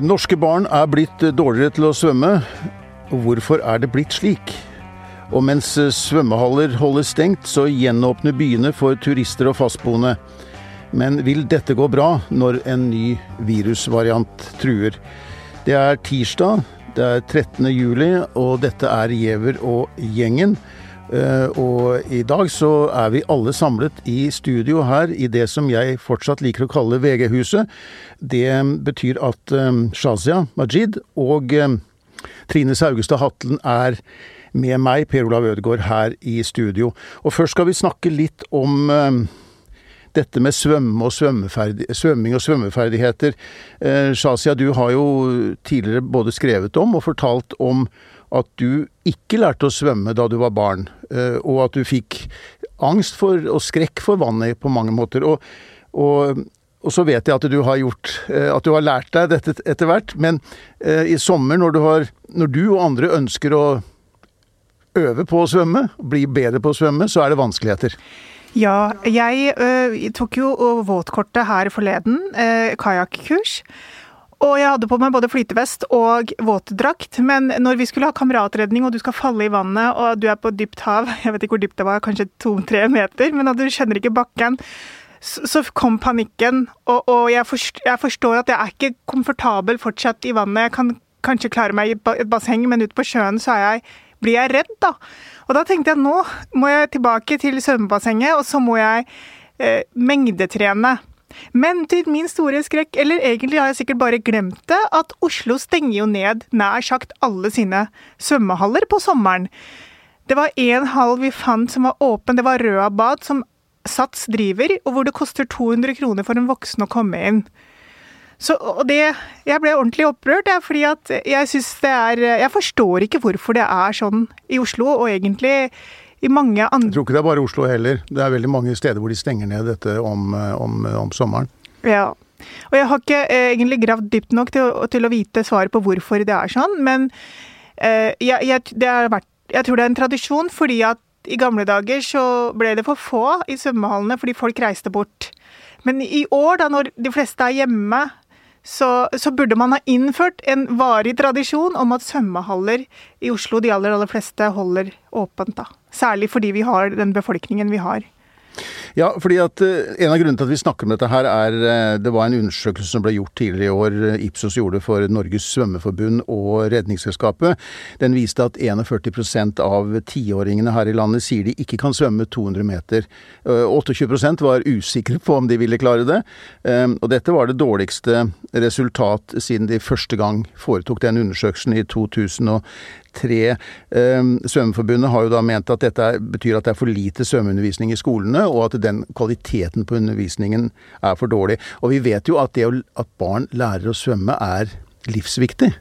Norske barn er blitt dårligere til å svømme. Hvorfor er det blitt slik? Og mens svømmehaller holdes stengt, så gjenåpner byene for turister og fastboende. Men vil dette gå bra når en ny virusvariant truer? Det er tirsdag, det er 13. juli, og dette er Giæver og gjengen. Eh, og i dag så er vi alle samlet i studio her i det som jeg fortsatt liker å kalle VG-huset. Det betyr at um, Shazia Majid og Trine Saugestad Hatlen er med meg, Per Olav Ødegaard, her i studio. Og først skal vi snakke litt om dette med svømme og svømming og svømmeferdigheter. Eh, Shazia, du har jo tidligere både skrevet om og fortalt om at du ikke lærte å svømme da du var barn, eh, og at du fikk angst for og skrekk for vannet på mange måter. Og, og, og så vet jeg at du har gjort eh, At du har lært deg dette etter hvert, men eh, i sommer når du, har, når du og andre ønsker å øve på å svømme, bli bedre på å svømme, så er det vanskeligheter. Ja, jeg ø, tok jo våtkortet her forleden, eh, kajakkurs. Og jeg hadde på meg både flytevest og våtdrakt, men når vi skulle ha kameratredning og du skal falle i vannet og du er på dypt hav, jeg vet ikke hvor dypt det var, kanskje to-tre meter, men at du kjenner ikke bakken, så kom panikken. Og, og jeg, forstår, jeg, forstår, at jeg er ikke komfortabel fortsatt i vannet. Jeg kan kanskje klare meg i et basseng, men ute på sjøen så er jeg, blir jeg redd, da. Og da tenkte jeg nå må jeg tilbake til svømmebassenget, og så må jeg eh, mengdetrene. Men til min store skrekk, eller egentlig har jeg sikkert bare glemt det, at Oslo stenger jo ned nær sagt alle sine svømmehaller på sommeren. Det var én hall vi fant som var åpen, det var Røa bad, som Sats driver, og hvor det koster 200 kroner for en voksen å komme inn. Så, og det, jeg ble ordentlig opprørt, jeg, fordi at jeg syns det er Jeg forstår ikke hvorfor det er sånn i Oslo, og egentlig i mange andre Jeg tror ikke det er bare Oslo heller. Det er veldig mange steder hvor de stenger ned dette om, om, om sommeren. Ja. Og jeg har ikke eh, egentlig gravd dypt nok til, til, å vite svaret på hvorfor det er sånn, men eh, jeg, jeg, vært, jeg, tror det er en tradisjon fordi at i gamle dager så ble det for få i svømmehallene fordi folk reiste bort. Men i år, da når de fleste er hjemme, så, så, burde man ha innført en varig tradisjon om at svømmehaller i Oslo, de aller, aller fleste, holder åpent. da. Særlig fordi vi har den befolkningen vi har. Ja, fordi at eh, En av grunnene til at vi snakker om dette her, er eh, det var en undersøkelse som ble gjort tidligere i år. Eh, Ipsos gjorde for Norges svømmeforbund og Redningsselskapet. Den viste at 41% av tiåringene her i landet sier de ikke kan svømme 200 meter. 28% var usikre på om de ville klare det. Og dette var det dårligste resultat siden de første gang foretok den undersøkelsen i 2010 tre. Ehm, Svømmeforbundet har jo da ment at dette betyr at det er for lite svømmeundervisning i skolene, og at den kvaliteten på undervisningen er for dårlig. Og vi vet jo at det at barn lærer å svømme er livsviktig.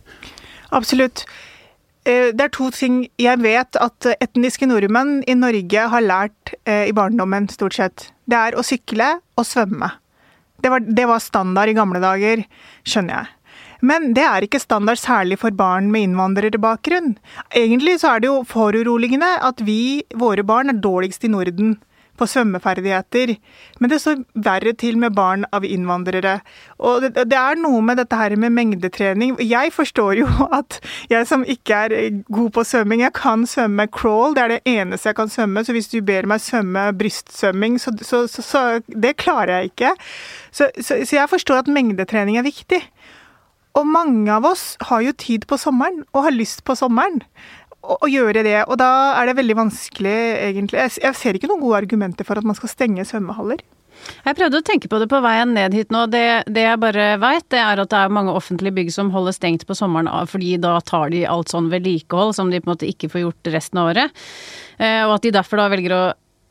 Absolutt. Eh, det er to ting jeg vet at etniske nordmenn i Norge har lært eh, i barndommen, stort sett. Det er å sykle og svømme. Det var, det var standard i gamle dager, skjønner jeg. Men det er ikke standard særlig for barn med innvandrerbakgrunn. Egentlig så er det jo foruroligende at vi, våre barn, er dårligst i Norden på svømmeferdigheter. Men det står verre til med barn av innvandrere. Og det, det, er noe med dette her med mengdetrening. Jeg forstår jo at jeg som ikke er god på svømming, jeg kan svømme crawl, det er det eneste jeg kan svømme. Så hvis du ber meg svømme brystsvømming, så, så, så, så det klarer jeg ikke. Så, jeg forstår at mengdetrening er viktig. Og mange av oss har jo tid på sommeren, og har lyst på sommeren. Å gjøre det. Og da er det veldig vanskelig, egentlig. Jeg ser ikke noen gode argumenter for at man skal stenge svømmehaller. Jeg prøvde å tenke på det på veien ned hit nå. Det, det jeg bare veit, det er at det er mange offentlige bygg som holder stengt på sommeren fordi da tar de alt sånn vedlikehold som de på en måte ikke får gjort resten av året. Eh, og at de derfor da velger å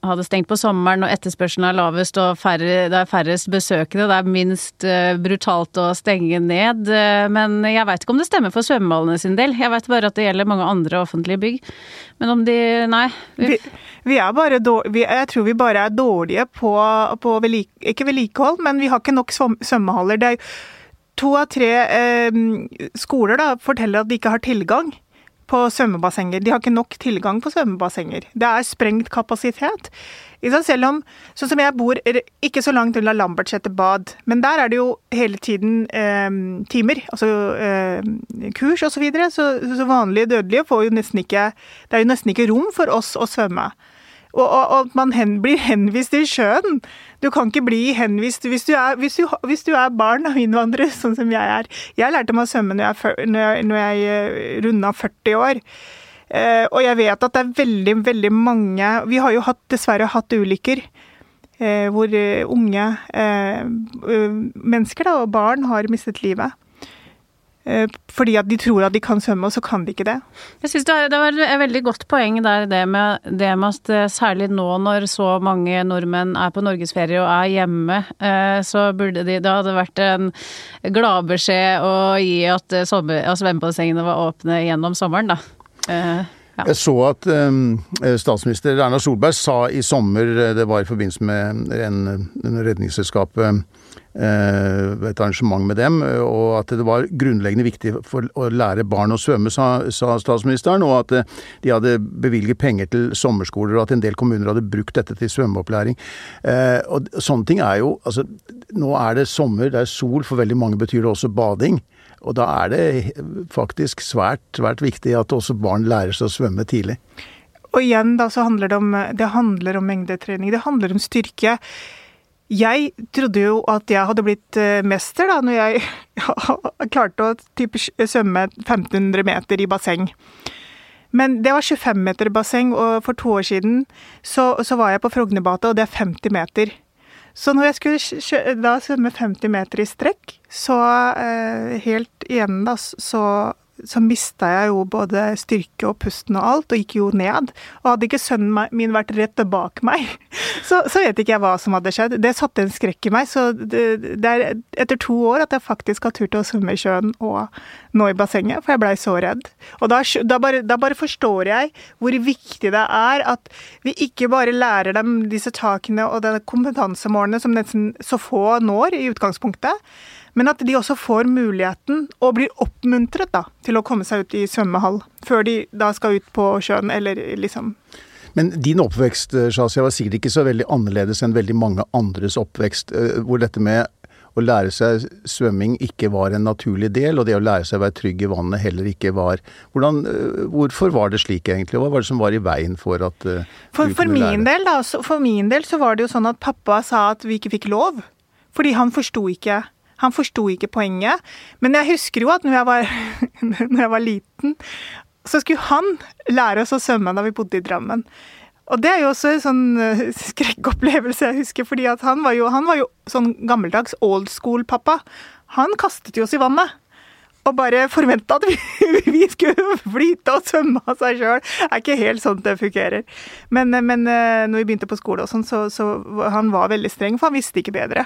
hadde stengt på sommeren og etterspørselen er lavest og færre, det er færrest besøkende, det er minst uh, brutalt å stenge ned. Uh, men jeg veit ikke om det stemmer for svømmehallene sin del. Jeg veit bare at det gjelder mange andre offentlige bygg. Men om de Nei. Vi, vi er bare dårlige, Jeg tror vi bare er dårlige på, på vedlik, ikke vedlikehold, men vi har ikke nok svømmehaller. Det er to av tre eh, skoler da, forteller at de ikke har tilgang på svømmebassenger. De har ikke nok tilgang på svømmebassenger. Det er sprengt kapasitet. Selv om, sånn som jeg bor ikke så langt unna Lambertseter bad, men der er det jo hele tiden eh, timer, altså eh, kurs osv., så, videre, så så vanlige dødelige får jo nesten ikke Det er jo nesten ikke rom for oss å svømme. Og, at man hen, blir henvist til sjøen. Du kan ikke bli henvist hvis du er, hvis du, hvis du er barn av innvandrere, sånn som jeg er. Jeg lærte meg å svømme når jeg, når jeg, når jeg eh, runda 40 år. Eh, og jeg vet at det er veldig, veldig mange Vi har jo hatt, dessverre hatt ulykker eh, hvor eh, unge mennesker da, og barn har mistet livet. Fordi at de tror at de kan svømme, og så kan de ikke det. Jeg synes det var et veldig godt poeng der, det med, det med at særlig nå når så mange nordmenn er på norgesferie og er hjemme, så burde de Det hadde vært en gladbeskjed å gi at svømmebassengene var åpne gjennom sommeren, da. Ja. Jeg så at statsminister Erna Solberg sa i sommer, eh, det var i forbindelse med en, en Redningsselskapet et arrangement med dem, og at det var grunnleggende viktig for å lære barn å svømme, sa, sa statsministeren, og at de hadde bevilget penger til sommerskoler, og at en del kommuner hadde brukt dette til svømmeopplæring. Eh, og sånne ting er jo Altså, nå er det sommer, det er sol, for veldig mange betyr det også bading. Og da er det faktisk svært, svært viktig at også barn lærer seg å svømme tidlig. Og igjen da så handler det om, det handler om mengdetrening, det handler om styrke. Jeg trodde jo at jeg hadde blitt eh, mester da når jeg klarte å svømme 1500 meter i basseng. Men det var 25 meter basseng, og for to år siden så, så var jeg på Frognerbatet, og det er 50 meter. Så når jeg skulle da svømme 50 meter i strekk, så eh, helt igjen da, så så mista jeg jo både styrke og pusten og alt, og gikk jo ned. Og hadde ikke sønnen min vært rett bak meg, så, så vet ikke jeg hva som hadde skjedd. Det satte en skrekk i meg. Så det, det er etter to år at jeg faktisk har turt å svømme i sjøen og nå i bassenget, for jeg blei så redd. Og da, da, bare, da, bare, forstår jeg hvor viktig det er at vi ikke bare lærer dem disse takene og de kompetansemålene som nesten så få når i utgangspunktet, men at de også får muligheten, og blir oppmuntret da, til å komme seg ut i svømmehall før de da skal ut på sjøen, eller liksom men din oppvekst Shazia, var sikkert ikke så veldig annerledes enn veldig mange andres oppvekst, eh, hvor dette med å lære seg svømming ikke var en naturlig del, og det å lære seg å være trygg i vannet heller ikke var Hvordan, eh, Hvorfor var det slik egentlig? Hva var det som var i veien for at uh, for, for min del da, for min del så var det jo sånn at pappa sa at vi ikke fikk lov. Fordi han forsto ikke han forsto ikke poenget. Men jeg husker jo at når jeg, var, når jeg var liten, så skulle han lære oss å svømme da vi bodde i Drammen. Og det er jo også en sånn eh, skrekkopplevelse jeg husker, fordi han var, jo, han var jo sånn gammeldags old school-pappa. Han kastet jo oss i vannet. Og bare forventa at vi, vi, skulle flyte og svømme av seg sjøl. Det er ikke helt sånn det fungerer. Men, men eh, når vi begynte på skole og sånn, så, så han var veldig streng, for han visste ikke bedre.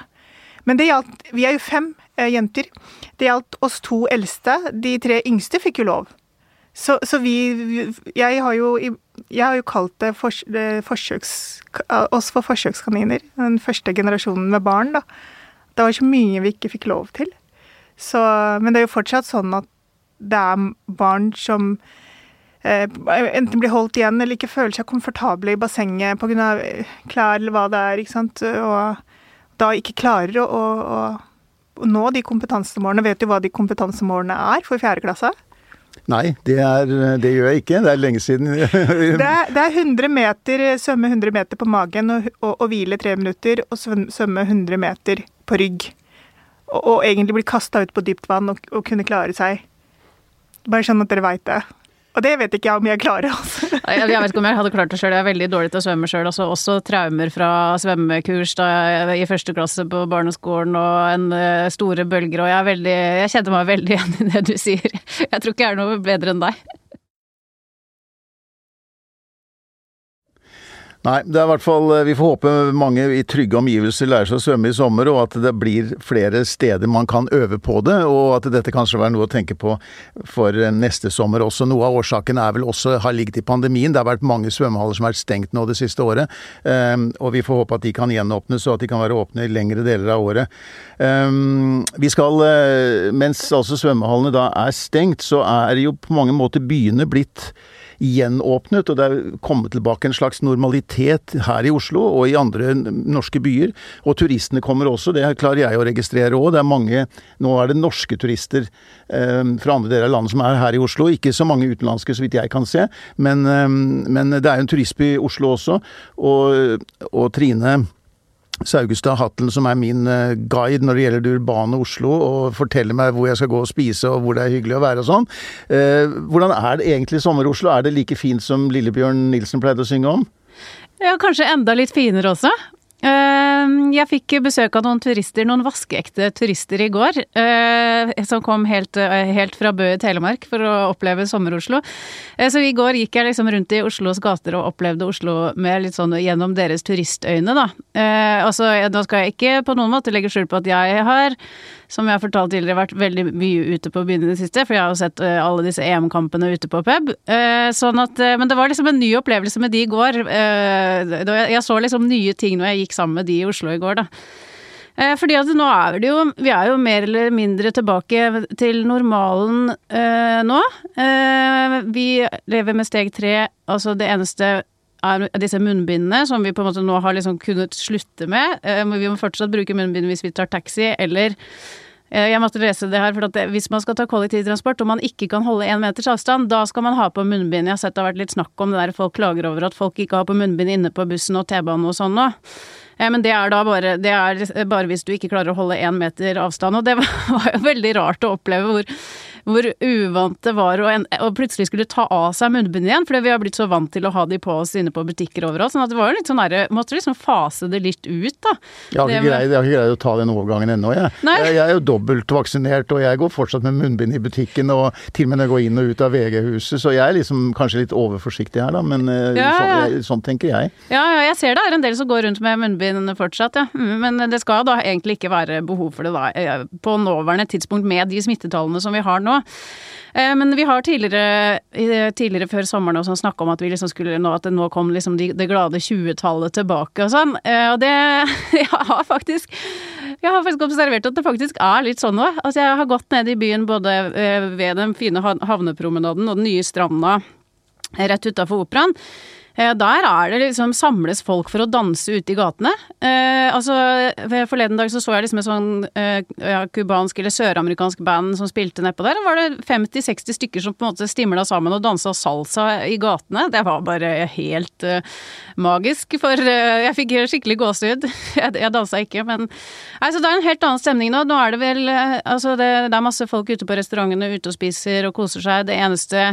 Men det gjaldt Vi er jo fem eh, jenter. Det gjaldt oss to eldste. De tre yngste fikk jo lov. Så, så vi jeg har, jo, jeg har jo kalt det, for, forsøks, oss for forsøkskaniner. Den første generasjonen med barn, da. Det var så mye vi ikke fikk lov til. Så, men det er jo fortsatt sånn at det er barn som eh, enten blir holdt igjen eller ikke føler seg komfortable i bassenget pga. klær eller hva det er. ikke sant? Og da ikke klarer å, å, å nå de kompetansemålene. Vet du hva de kompetansemålene er for fjerde klasse? Nei, det, er, det, gjør jeg ikke. Det er lenge siden. det, er, det, er, 100 meter, svømme 100 meter på magen og, og, og hvile tre minutter, og svømme 100 meter på rygg. Og, og egentlig bli kasta ut på dypt vann og, og kunne klare seg. Bare sånn at dere veit det. Og det vet ikke jeg om jeg klarer, altså. jeg vet ikke om jeg hadde klart det sjøl. Jeg er veldig dårlig til å svømme sjøl. Altså, også traumer fra svømmekurs da i første klasse på barneskolen og en uh, store bølger. Og jeg, veldig, jeg kjenner meg veldig igjen i det du sier. Jeg tror ikke jeg er noe bedre enn deg. Nei, det er i hvert fall Vi får håpe mange i trygge omgivelser lærer seg å svømme i sommer, og at det blir flere steder man kan øve på det, og at dette kanskje vil være noe å tenke på for neste sommer også. Noe av årsaken er vel også har ligget i pandemien. Det har vært mange svømmehaller som har vært stengt nå det siste året, ehm, og vi får håpe at de kan gjenåpnes, og at de kan være åpne i lengre deler av året. Ehm, vi skal, eh, mens altså svømmehallene da er stengt, så er jo på mange måter byene blitt gjenåpnet, og det er kommet tilbake en slags normalitet her i Oslo og i andre norske byer. Og turistene kommer også, det klarer jeg å registrere òg. Det er mange Nå er det norske turister eh, fra andre deler av landet som er her i Oslo. Ikke så mange utenlandske, så vidt jeg kan se, men, eh, men det er jo en turistby i Oslo også. Og, og Trine Saugestad Hatlen, som er min eh, guide når det gjelder det urbane Oslo, og forteller meg hvor jeg skal gå og spise og hvor det er hyggelig å være og sånn. Eh, hvordan er det egentlig sommer-Oslo? Er det like fint som Lillebjørn Nilsen pleide å synge om? Ja, kanskje enda litt finere også. Ehm, jeg fikk besøk av noen turister, noen vaskeekte turister i går. Eh, som kom helt, eh, helt fra Bø i Telemark for å oppleve Sommer-Oslo. Eh, så i går gikk jeg liksom rundt i Oslos gater og opplevde Oslo med litt sånn gjennom deres turistøyne, da. Altså, nå skal jeg ikke på noen måte legge skjul på at jeg har som jeg har fortalt tidligere, vært veldig mye ute på byen i det siste, for jeg har jo sett alle disse EM-kampene ute på pub. Sånn at, men det var liksom en ny opplevelse med de i går. Jeg så liksom nye ting når jeg gikk sammen med de i Oslo i går, da. Eh, fordi at nå er det jo Vi er jo mer eller mindre tilbake til normalen eh, nå. Eh, vi lever med steg tre. Altså det eneste er disse munnbindene som vi på en måte nå har liksom kunnet slutte med. Eh, vi må fortsatt bruke munnbind hvis vi tar taxi, eller eh, jeg måtte lese det her, for at Hvis man skal ta kollektivtransport og man ikke kan holde én meters avstand, da skal man ha på munnbind. Jeg har sett det har vært litt snakk om det der folk klager over at folk ikke har på munnbind inne på bussen og T-banen og sånn nå. Eh, men det er da bare, det er bare hvis du ikke klarer å holde én meter avstand. Og det var jo veldig rart å oppleve hvor hvor uvant det var å, en, å plutselig skulle ta av seg munnbind igjen, fordi vi har blitt så vant til å ha de på oss inne på butikker overalt. sånn at det var jo litt sånn derre Måtte liksom fase det litt ut, da. Jeg har ikke, greid, jeg har ikke greid å ta den overgangen ennå, jeg. jeg. Jeg er jo dobbelt vaksinert, og jeg går fortsatt med munnbind i butikken, og til og med når jeg går inn og ut av VG-huset, så jeg er liksom kanskje litt overforsiktig her, da, men eh, ja, sånn, jeg, sånn, tenker jeg. Ja, ja, jeg ser det er en del som går rundt med munnbind fortsatt, ja. Mm, men det skal da egentlig ikke være behov for det da, eh, på nåværende tidspunkt med de smittetallene som vi har nå. Eh, men vi har tidligere, tidligere før sommeren også snakka om at liksom skulle nå at det nå kom liksom de, det glade 20-tallet tilbake og sånn. Eh, og det Jeg har faktisk jeg har faktisk observert at det faktisk er litt sånn nå. Altså jeg har gått ned i byen både eh, ved den fine havnepromenaden og den nye stranda rett utafor operaen. Eh, der er det liksom samles folk for å danse ute i gatene. Eh, altså, Forleden dag så, så jeg liksom et sånn eh, eller søramerikansk band som spilte nedpå der. Da var det 50-60 stykker som på en måte stimla sammen og dansa salsa i gatene. Det var bare helt eh, magisk, for uh, jeg fikk skikkelig gåsehud. jeg, jeg dansa ikke, men altså, Det er en helt annen stemning nå. Nå er det vel uh, Altså, det, det er masse folk ute på restaurantene, ute og spiser og koser seg. Det eneste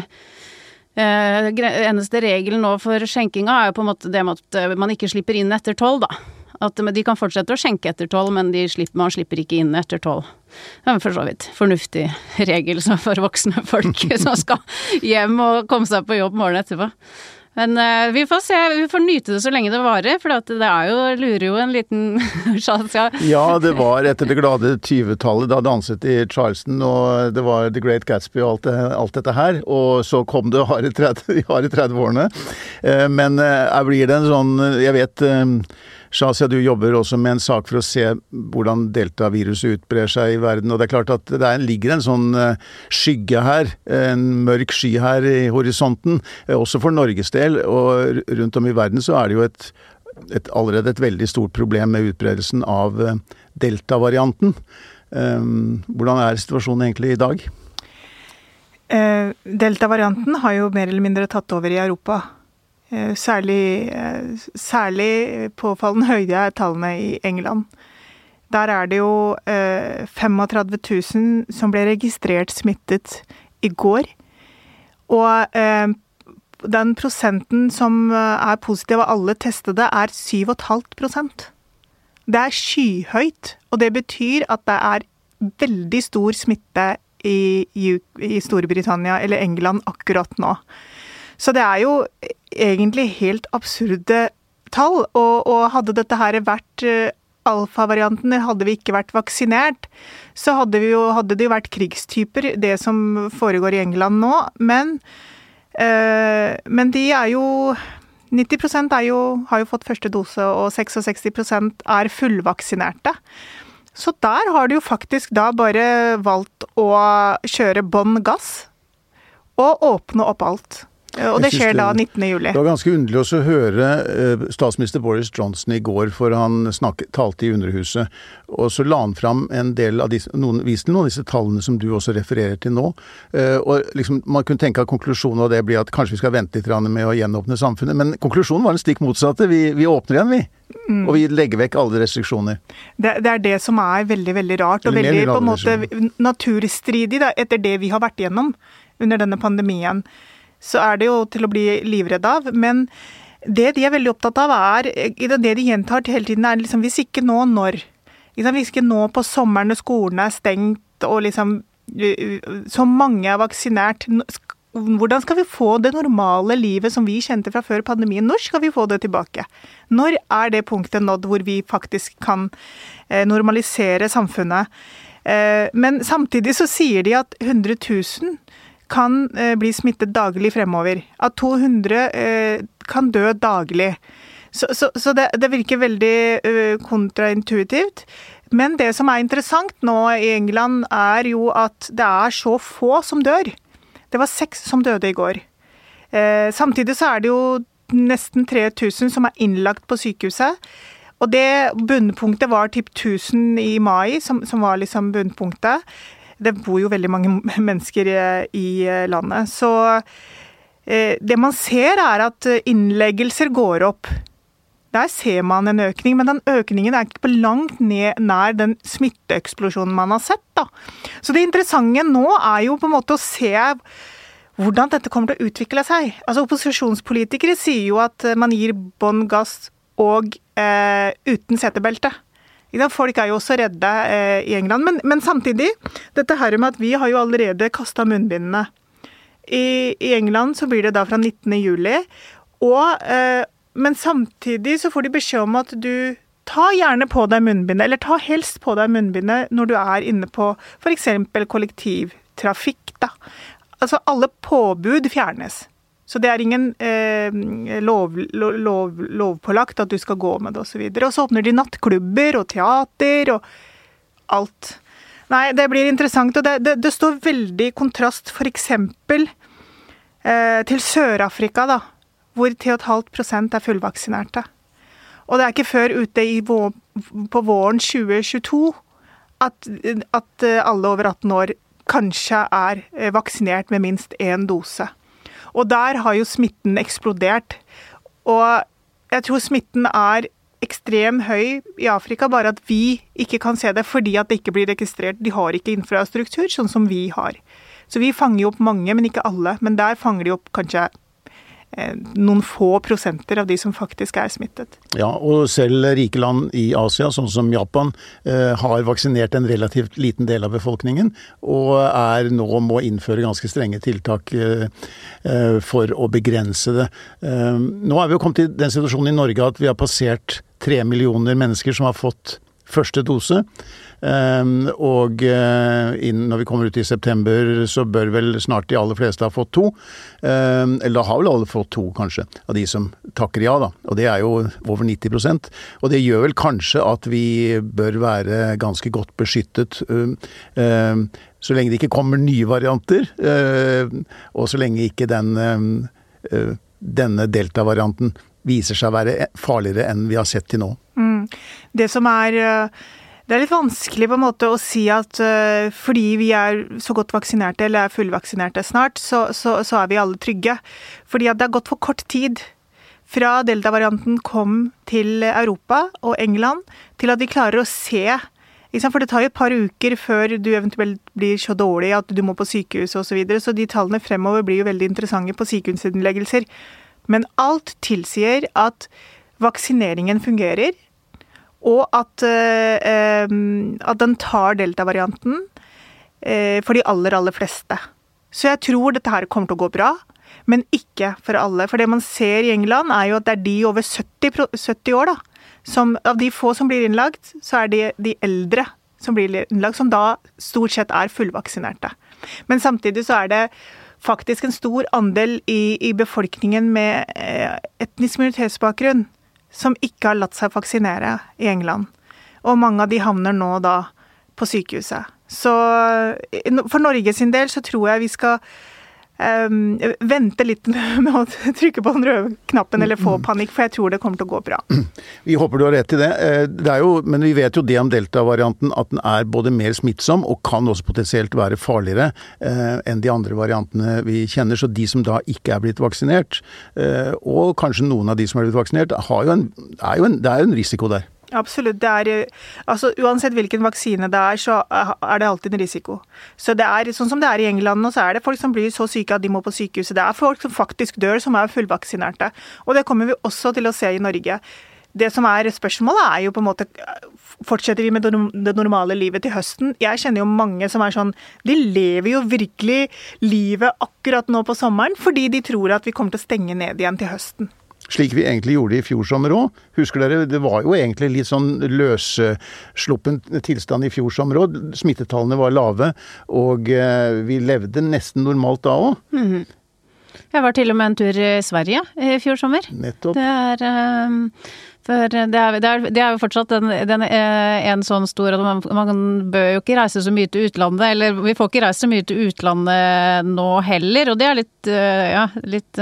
Eh, eneste regelen nå for skjenkinga er jo på en måte det med at eh, man ikke slipper inn etter tolv, da. At de kan fortsette å skjenke etter tolv, men slipper, man slipper ikke inn etter tolv. Det er for så vidt fornuftig regel for voksne folk som skal hjem og komme seg på jobb morgenen etterpå. Men uh, vi får se. Vi får nyte det så lenge det varer, for det er jo, lurer jo en liten sjanse. ja, det var etter det glade 20-tallet. Da danset i Charleston, og det var The Great Gatsby og alt, det, alt dette her. Og så kom det harde 30-årene. Uh, men uh, blir det en sånn Jeg vet Shazia, du jobber også med en sak for å se hvordan deltaviruset utbrer seg i verden. og Det er klart at det ligger en sånn eh, skygge her, en mørk sky her i horisonten, eh, også for Norges del. Og rundt om i verden så er det jo et, et allerede et veldig stort problem med utbredelsen av eh, delta-varianten. Hvordan er situasjonen egentlig i dag? Delta-varianten har jo mer eller mindre tatt over i Europa. Eh, særlig, eh, særlig påfallende høye er tallene i England. Der er det jo 35 eh, 000 som ble registrert smittet i går. Og den prosenten som er positiv av alle testede, er 7,5% Det er skyhøyt, og det betyr at det er veldig stor smitte i, i Storbritannia eller England akkurat nå. Så det er jo egentlig helt absurde tall. Og, og hadde dette her vært uh, alfavarianten, hadde vi ikke vært vaksinert, så hadde, jo, hadde, det jo vært krigstyper, det som foregår i England nå. Men, øh, men de er jo 90% er jo, har jo fått første dose, og 66% er fullvaksinerte. Så der har du jo faktisk da bare valgt å kjøre bånn gass og åpne opp alt. Og det skjer da 19. juli. Det var ganske underlig å høre eh, statsminister Boris Johnson i går, for han snakket, talte i Underhuset. Og så la han fram en del av disse, noen, viste noen av disse tallene som du også refererer til nå. Eh, og liksom, Man kunne tenke at konklusjonen av det blir at kanskje vi skal vente litt med å gjenåpne samfunnet. Men konklusjonen var den stikk motsatte. Vi, vi åpner igjen, vi. Mm. Og vi legger vekk alle restriksjoner. Det, det, er det som er veldig veldig rart, og veldig på en måte naturstridig da, etter det vi har vært gjennom under denne pandemien så er det jo til å bli livredd av. Men det de er veldig opptatt av, er det de gjentar hele tiden, er liksom hvis ikke nå, når? Hvis ikke nå på sommeren når skolene er stengt og liksom så mange er vaksinert, hvordan skal vi få det normale livet som vi kjente fra før pandemien? Når skal vi få det tilbake? Når er det punktet nådd hvor vi faktisk kan normalisere samfunnet? Eh, men samtidig så sier de at 100 000 kan eh, bli smittet daglig fremover. At 200 eh, kan dø daglig. Så, så, så det, det, virker veldig uh, kontraintuitivt. Men det som er interessant nå i England, er jo at det er så få som dør. Det var seks som døde i går. Eh, samtidig så er det jo nesten 3000 som er innlagt på sykehuset. Og det bunnpunktet var typ 1000 i mai, som, som var liksom bunnpunktet. Det bor jo veldig mange mennesker i eh, landet. Så eh, det man ser er at innleggelser går opp. Der ser man en økning, men den økningen er ikke på langt ned nær den smitteeksplosjonen man har sett. Da. Så det interessante nå er jo på en måte å se hvordan dette kommer til å utvikle seg. Altså Opposisjonspolitikere sier jo at man gir bånn gass og eh, uten setebelte. Folk er jo også redde eh, i England. Men, men, samtidig, dette her med at vi har jo allerede kasta munnbindene. I, I, England så blir det da fra 19. juli. Og, eh, men samtidig så får de beskjed om at du ta gjerne på deg munnbindet, eller ta helst på deg munnbindet når du er inne på f.eks. kollektivtrafikk. da. Altså alle påbud fjernes. Så det er ingen eh, lov, lov, lovpålagt at du skal gå med det osv. Og, så og så åpner de nattklubber og teater og alt. Nei, det blir interessant. Og det, det, det står veldig i kontrast f.eks. Eh, til Sør-Afrika, da. Hvor 10,5% er fullvaksinerte. Og det er ikke før ute vår, på våren 2022 at, at alle over 18 år kanskje er eh, vaksinert med minst én dose. Og der har jo smitten eksplodert. Og jeg tror smitten er ekstremt høy i Afrika, bare at vi ikke kan se det fordi at det ikke blir registrert. De har ikke infrastruktur, sånn som vi har. Så vi fanger jo opp mange, men ikke alle. Men der fanger de opp kanskje noen få prosenter av de som faktisk er smittet. Ja, og selv rike land i Asia, sånn som Japan, eh, har vaksinert en relativt liten del av befolkningen, og er nå må innføre ganske strenge tiltak eh, for å begrense det. Nå er vi jo kommet til den situasjonen i Norge at vi har passert tre millioner mennesker som har fått første dose. Ehm, og eh, når vi kommer ut i september, så bør vel snart de aller fleste ha fått to. Ehm, eller da har vel alle fått to, kanskje, av de som takker ja, da. Og det er jo over 90% Og det gjør vel kanskje at vi bør være ganske godt beskyttet. Ehm, så lenge det ikke kommer nye varianter, og så lenge ikke den, denne delta-varianten viser seg å være farligere enn vi har sett til nå. Mm. Det som er det er litt vanskelig på en måte å si at uh, fordi vi er så godt vaksinerte, eller er fullvaksinerte snart, så, så, så er vi alle trygge. Fordi at det har gått for kort tid fra delta-varianten kom til Europa og England, til at vi klarer å se for det tar jo et par uker før du eventuelt blir så dårlig at du må på sykehus osv. Så, videre, så de tallene fremover blir jo veldig interessante på sykehusinnleggelser. Men alt tilsier at vaksineringen fungerer og at, eh, at den tar delta-varianten eh, for de aller, aller fleste. Så jeg tror dette her kommer til å gå bra. men ikke for alle. For det man ser i England, er jo at det er de over 70, 70 år, da. Som, av de få som blir innlagt, så er det de eldre som blir innlagt, som da stort sett er fullvaksinerte. Men samtidig så er det faktisk en stor andel i, i befolkningen med eh, etnisk minoritetsbakgrunn som ikke har latt seg vaksinere i England. Og mange av de havner nå da på sykehuset. Så for Norge sin del så tror jeg vi skal um, vente litt med å trykke på den røde knappen eller få panikk, for jeg tror det kommer til å gå bra. Vi håper du har rett i det. Eh, det jo, men vi vet jo det om delta-varianten, at den er både mer smittsom og kan også potensielt være farligere uh, enn de andre variantene vi kjenner. Så de som da ikke er blitt vaksinert, uh, og kanskje noen av de som er blitt vaksinert, jo en, er jo en, det er jo en risiko der. Absolutt. Er, eh, altså, uansett hvilken vaksine det er, så er det alltid en risiko. Så det er sånn som det er i England nå, så er det folk som blir så syke at de må på sykehuset. Det er folk som faktisk dør, som er fullvaksinerte. Og det kommer vi også til å se i Norge. Det som er spørsmålet, er jo på en måte Fortsetter vi med det normale livet til høsten? Jeg kjenner jo mange som er sånn De lever jo virkelig livet akkurat nå på sommeren fordi de tror at vi kommer til å stenge ned igjen til høsten. Slik vi egentlig gjorde i fjor sommer òg. Husker dere, det var jo egentlig litt sånn løssluppen tilstand i fjor sommer òg. Smittetallene var lave, og eh, vi levde nesten normalt da òg. Mm -hmm. Jeg var til og med en tur i Sverige i fjor sommer. Nettopp. Det er for det er, det, er, det er, jo fortsatt en, den, eh, en sånn stor at man, man, bør jo ikke reise så mye til utlandet. Eller vi får ikke reise så mye til utlandet nå heller, og det er litt, ja, litt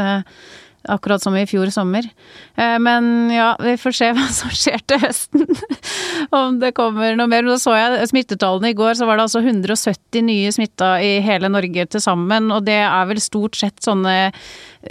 akkurat som i fjor sommer. Eh, men ja, vi får se hva som skjer til høsten. Om det kommer noe mer. Nå så jeg smittetallene i går, så var det altså 170 nye smitta i hele Norge til sammen. Og det er vel stort sett sånne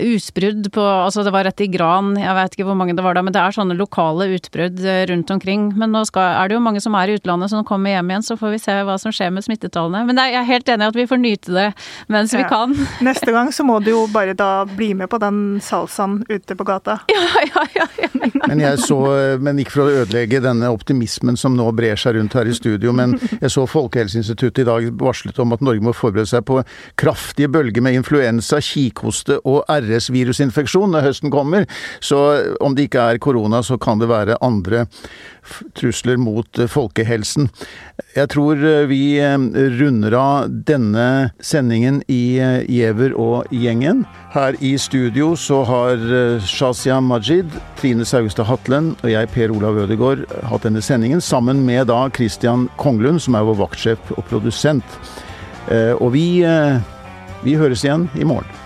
utbrudd på Altså det var rett i Gran, jeg vet ikke hvor mange det var da, men det er sånne lokale utbrudd eh, rundt omkring. Men nå skal, er det jo mange som er i utlandet som kommer hjem igjen, så får vi se hva som skjer med smittetallene. Men jeg er helt enig i at vi får nyte det mens ja. vi kan. Neste gang så må du jo bare da bli med på den salsaen ute på gata. Ja, ja, ja. ja. men jeg så, men ikke for å ødelegge denne optimismen som nå brer seg rundt her i studio, men jeg så Folkehelseinstituttet i dag varslet om at Norge må forberede seg på kraftige bølger med influensa, kikhoste og RS-virusinfeksjon når høsten kommer. Så om det ikke er korona, så kan det være andre trusler mot eh, folkehelsen. Jeg tror eh, vi eh, runder av denne sendingen i Giæver og gjengen. Her i studio så har Shazia Majid, Trine Saugstad Hatlen og jeg, Per Olav Ødegaard, hatt denne sendingen sammen med da Christian Konglund, som er vår vaktsjef og produsent. Og vi, vi høres igjen i morgen.